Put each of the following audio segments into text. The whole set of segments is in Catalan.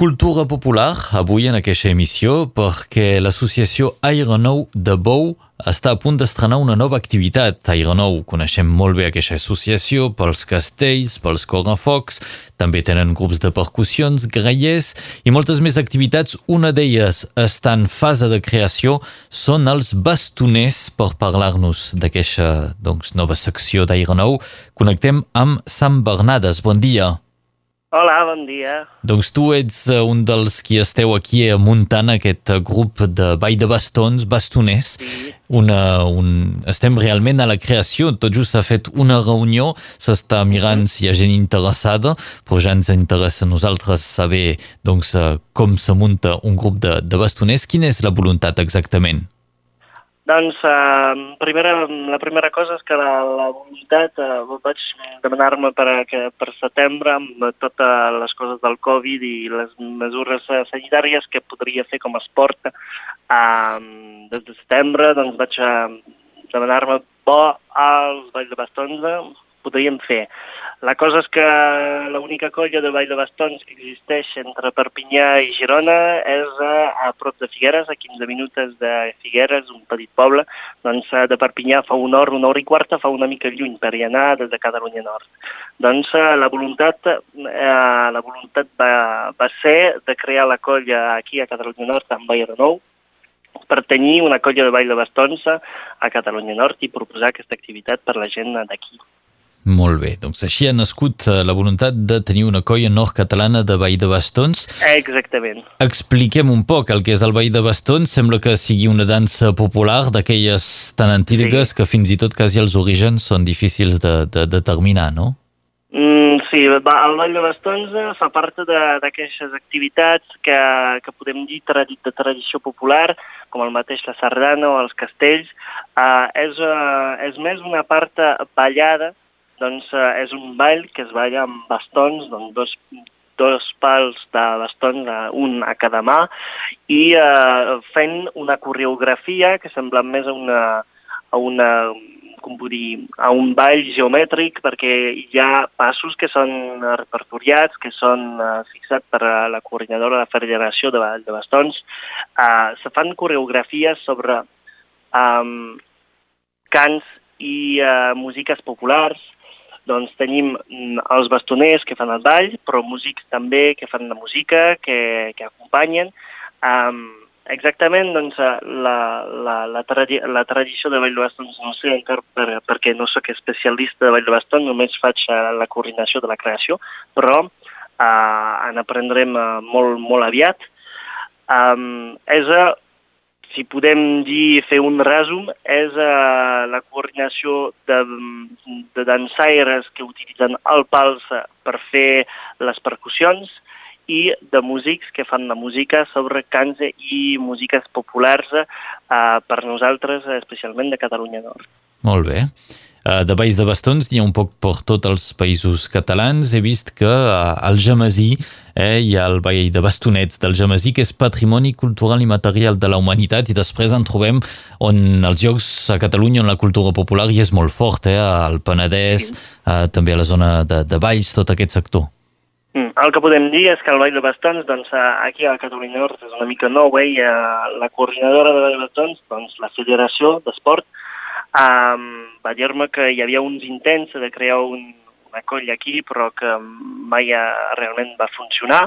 cultura popular avui en aquesta emissió perquè l'associació Aire Nou de Bou està a punt d'estrenar una nova activitat. Aire Nou coneixem molt bé aquesta associació pels castells, pels correfocs, també tenen grups de percussions, grallers i moltes més activitats. Una d'elles està en fase de creació, són els bastoners per parlar-nos d'aquesta doncs, nova secció d'Aire Nou. Connectem amb Sam Bernades. Bon dia. Hola, bon dia. Doncs tu ets uh, un dels qui esteu aquí muntant aquest uh, grup de ball de bastons, bastoners. Sí. Una, un... Estem realment a la creació, tot just s'ha fet una reunió, s'està mirant si hi ha gent interessada, però ja ens interessa a nosaltres saber doncs, uh, com se munta un grup de, de bastoners. Quina és la voluntat exactament? Doncs eh, primera, la primera cosa és que la, la voluntat, eh, vaig demanar-me per, que per setembre, amb totes les coses del Covid i les mesures sanitàries que podria fer com a esport eh, des de setembre, doncs vaig eh, demanar-me bo als Valls de Bastons, podríem fer. La cosa és que l'única colla de ball de bastons que existeix entre Perpinyà i Girona és a, a prop de Figueres, a 15 minuts de Figueres, un petit poble. Doncs de Perpinyà fa una hora, una hora i quarta, fa una mica lluny per hi anar des de Catalunya Nord. Doncs la voluntat, eh, la voluntat va, va ser de crear la colla aquí a Catalunya Nord, amb Bayer Nou, per tenir una colla de ball de bastons a Catalunya Nord i proposar aquesta activitat per la gent d'aquí. Molt bé, doncs així ha nascut eh, la voluntat de tenir una colla nord-catalana de Vall de Bastons. Exactament. Expliquem un poc el que és el Vall de Bastons. Sembla que sigui una dansa popular d'aquelles tan antigues sí. que fins i tot quasi els orígens són difícils de, de determinar, no? Mm, sí, el Vall de Bastons eh, fa part d'aquestes activitats que, que podem dir de tradició popular, com el mateix la sardana o els castells. Uh, és, uh, és més una part ballada doncs eh, és un ball que es balla amb bastons, doncs dos, dos pals de bastons, eh, un a cada mà, i eh, fent una coreografia que sembla més a una, a una com dir, a un ball geomètric perquè hi ha passos que són repertoriats, que són uh, fixats per la coordinadora de la Federació de, de Bastons. Uh, se fan coreografies sobre um, cants i uh, músiques populars, doncs tenim mm, els bastoners que fan el ball, però músics també que fan la música, que, que acompanyen. Um, exactament, doncs, la, la, la, tradi la tradició de ball de bastons no sé encara per, perquè no sóc especialista de ball de bastons, només faig uh, la coordinació de la creació, però uh, en aprendrem uh, molt, molt aviat. Um, és uh, si podem dir, fer un resum, és uh, la coordinació de, de dansaires que utilitzen el pals per fer les percussions i de músics que fan la música sobre cants i músiques populars uh, per nosaltres, especialment de Catalunya Nord. Molt bé. Uh, de balls de bastons n'hi ha un poc per tots els països catalans. He vist que uh, al Jamasí eh, hi ha el ball de bastonets del Jamasí, que és patrimoni cultural i material de la humanitat, i després en trobem on els jocs a Catalunya, on la cultura popular hi és molt fort, eh, al Penedès, uh, també a la zona de, de Valls, tot aquest sector. Mm. El que podem dir és que el ball de bastons, doncs, aquí a Catalunya Nord és una mica nou, eh? i la coordinadora de ball de bastons, doncs, la Federació d'Esport, Um, va dir-me que hi havia uns intents de crear un, una colla aquí, però que mai realment va funcionar.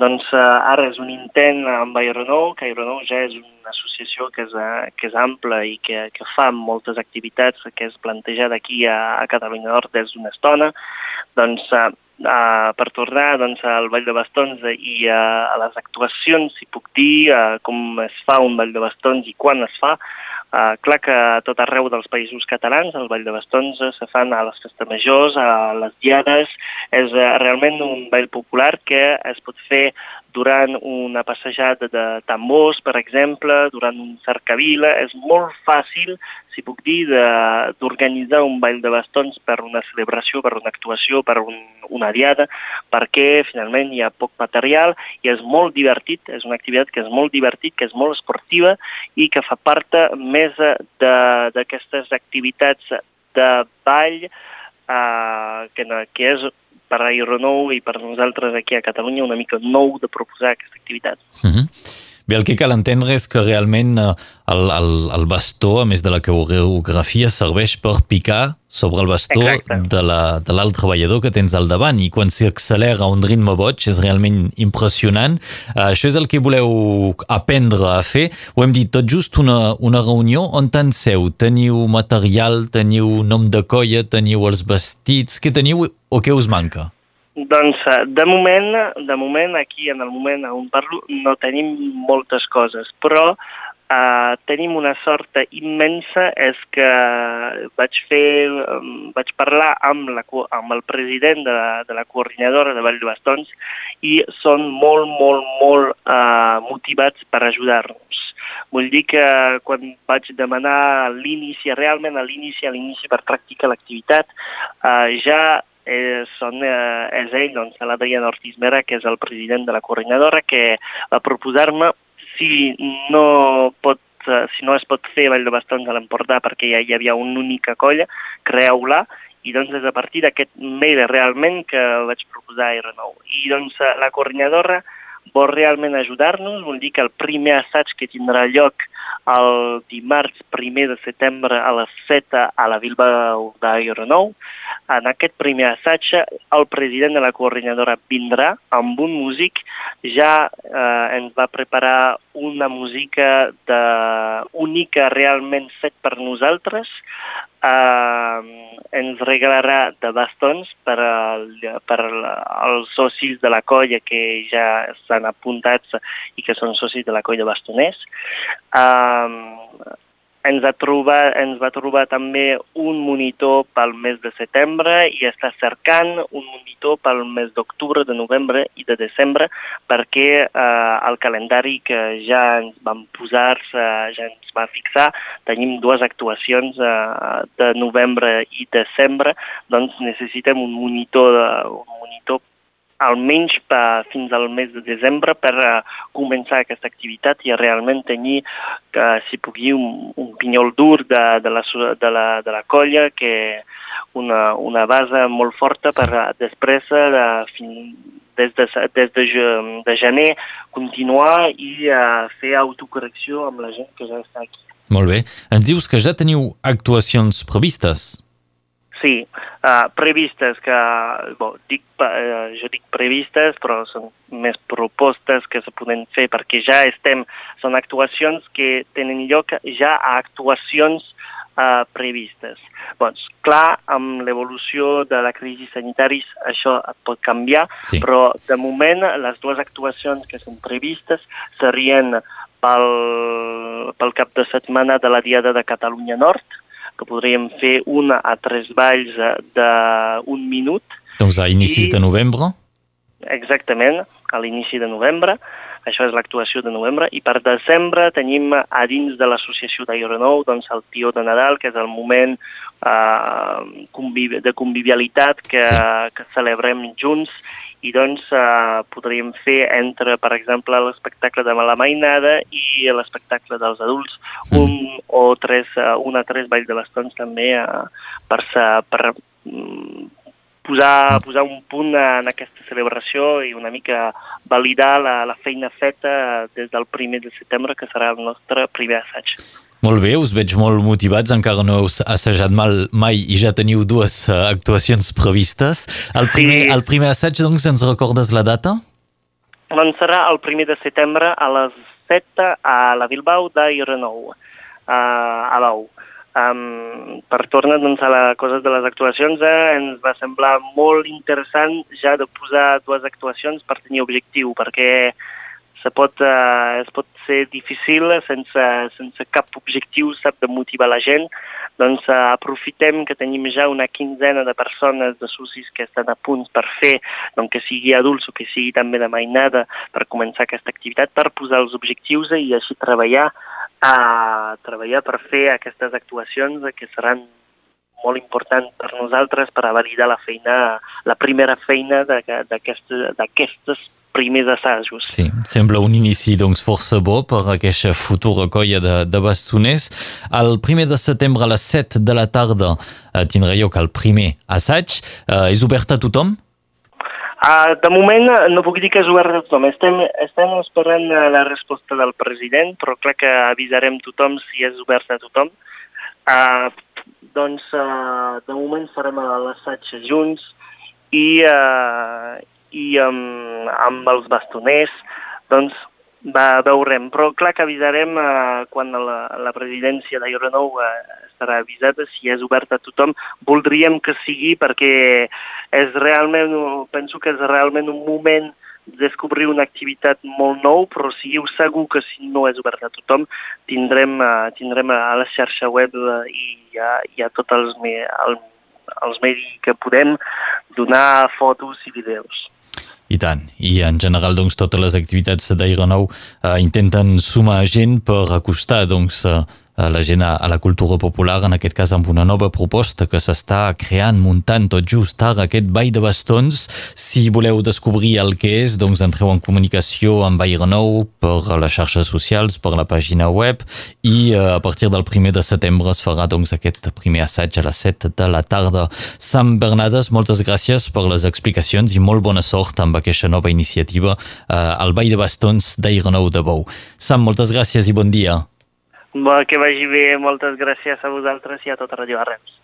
Doncs uh, ara és un intent amb Aeronou, que Aeronou ja és una associació que és, uh, que és ampla i que, que fa moltes activitats que és plantejada aquí a, a Catalunya Nord des d'una estona. Doncs uh, uh, per tornar doncs, al Vall de Bastons i uh, a les actuacions, si puc dir, uh, com es fa un Vall de Bastons i quan es fa, Uh, clar que a tot arreu dels països catalans el Ball de Bastons se fan a les festes majors, a les diades, és uh, realment un ball popular que es pot fer durant una passejada de tambors, per exemple, durant un cercavila. És molt fàcil, si puc dir, d'organitzar un ball de bastons per una celebració, per una actuació, per un, una diada, perquè finalment hi ha poc material i és molt divertit, és una activitat que és molt divertit, que és molt esportiva i que fa part més d'aquestes activitats de ball eh, que, que és per Aeronou i per nosaltres aquí a Catalunya una mica nou de proposar aquesta activitat. Uh mhm. -huh. Bé, el que cal entendre és que realment eh, el, el, el bastó, a més de la coreografia, serveix per picar sobre el bastó Exacte. de l'alt la, treballador que tens al davant i quan s'accelera un ritme boig és realment impressionant. Uh, això és el que voleu aprendre a fer. Ho hem dit tot just una, una reunió on tant seu. Teniu material, teniu nom de colla, teniu els vestits, què teniu o què us manca? Doncs eh, de moment, de moment aquí en el moment on parlo no tenim moltes coses, però uh, tenim una sort immensa és que vaig fer, vaig parlar amb, la, amb el president de la, de la coordinadora de Vall de Bastons i són molt, molt, molt uh, motivats per ajudar-nos. Vull dir que quan vaig demanar l'inici, realment a l'inici, a l'inici per practicar l'activitat, uh, ja eh, són, eh, és ell, doncs, l'Adrián Ortiz Mera, que és el president de la coordinadora, que va proposar-me si no pot eh, si no es pot fer Vall de Bastons a l'Empordà perquè ja hi havia una única colla, creeu-la i doncs és a partir d'aquest mail realment que vaig proposar a R9. I doncs eh, la coordinadora vol realment ajudar-nos, vol dir que el primer assaig que tindrà lloc el dimarts 1 de setembre a les 7 a la Bilbao d'Aeronou. En aquest primer assaig, el president de la coordinadora vindrà amb un músic, ja eh, ens va preparar una música de, única realment fet per nosaltres, eh, ens regalarà de bastons per, al, per als socis de la colla que ja estan apuntats i que són socis de la colla bastoners. Eh, ens, ha trobat, ens va trobar també un monitor pel mes de setembre i està cercant un monitor pel mes d'octubre, de novembre i de desembre perquè eh, el calendari que ja ens vam posar, eh, ja ens va fixar, tenim dues actuacions eh, de novembre i desembre, doncs necessitem un monitor, de, un monitor almenys per, fins al mes de desembre per uh, començar aquesta activitat i realment tenir, uh, si pugui, un, un pinyol dur de, de, la, de, la, de la colla, que una, una base molt forta per uh, després, uh, fin, des, de, des de, de gener, continuar i uh, fer autocorrecció amb la gent que ja està aquí. Molt bé. Ens dius que ja teniu actuacions previstes? Sí, uh, previstes que, bo, dic, uh, jo dic previstes, però són més propostes que se poden fer perquè ja estem, són actuacions que tenen lloc ja a actuacions uh, previstes. Doncs, clar, amb l'evolució de la crisi sanitària això pot canviar, sí. però de moment les dues actuacions que són previstes serien pel, pel cap de setmana de la Diada de Catalunya Nord, que podríem fer una a tres balls d'un minut. Doncs a inicis I, de novembre? Exactament, a l'inici de novembre. Això és l'actuació de novembre. I per desembre tenim a dins de l'associació d'Aeronou doncs, el Tió de Nadal, que és el moment eh, conviv de convivialitat que, sí. que celebrem junts i doncs eh, podríem fer entre, per exemple, l'espectacle de la mainada i l'espectacle dels adults, mm. un o tres, uh, un a tres balls de bastons també uh, per, per um, posar, mm. posar un punt en aquesta celebració i una mica validar la, la feina feta des del primer de setembre, que serà el nostre primer assaig. Molt bé, us veig molt motivats, encara no heu assajat mal mai i ja teniu dues uh, actuacions previstes. El primer, sí. el primer assaig, doncs, ens recordes la data? Doncs serà el primer de setembre a les 7 a la Bilbao d'Aeronou, uh, a l'Ou. Um, per tornar doncs, a les coses de les actuacions, eh, ens va semblar molt interessant ja de posar dues actuacions per tenir objectiu, perquè se pot, uh, es pot ser difícil sense, sense cap objectiu, sap, de motivar la gent, doncs uh, aprofitem que tenim ja una quinzena de persones, de socis que estan a punt per fer, doncs que sigui adults o que sigui també de mainada, per començar aquesta activitat, per posar els objectius i així treballar, uh, treballar per fer aquestes actuacions que seran molt important per nosaltres per a validar la feina, la primera feina d'aquestes primers assajos. Sí, sembla un inici doncs, força bo per aquesta futura colla de, de bastoners. El primer de setembre a les 7 de la tarda eh, tindrà lloc el primer assaig. Eh, és obert a tothom? Uh, de moment no puc dir que és obert a tothom. Estem, estem esperant la resposta del president, però clar que avisarem tothom si és obert a tothom. Uh, doncs uh, de moment farem l'assaig junts i, uh, i um, amb els bastoners, doncs va, veurem. Però clar que avisarem uh, quan la, la presidència d'Aeronou uh, estarà avisada, si és obert a tothom. Voldríem que sigui perquè és realment, penso que és realment un moment descobrir una activitat molt nou, però siguiu segur que si no és obert a tothom, tindrem, uh, tindrem a la xarxa web uh, i a, i a tots els, me, el, els medis que podem donar fotos i vídeos. I tant. I en general, doncs, totes les activitats d'Aeronou eh, intenten sumar gent per acostar doncs, eh, la gent a, la cultura popular, en aquest cas amb una nova proposta que s'està creant, muntant tot just ara aquest ball de bastons. Si voleu descobrir el que és, doncs entreu en comunicació amb Aeronou per les xarxes socials, per la pàgina web i eh, a partir del primer de setembre es farà doncs aquest primer assaig a les 7 de la tarda. Sam Bernades, moltes gràcies per les explicacions i molt bona sort amb aquesta nova iniciativa, eh, el ball de bastons d'Aeronou de Bou. Sam, moltes gràcies i bon dia. Que vagi bé, moltes gràcies a vosaltres i a tota Radio Arrels.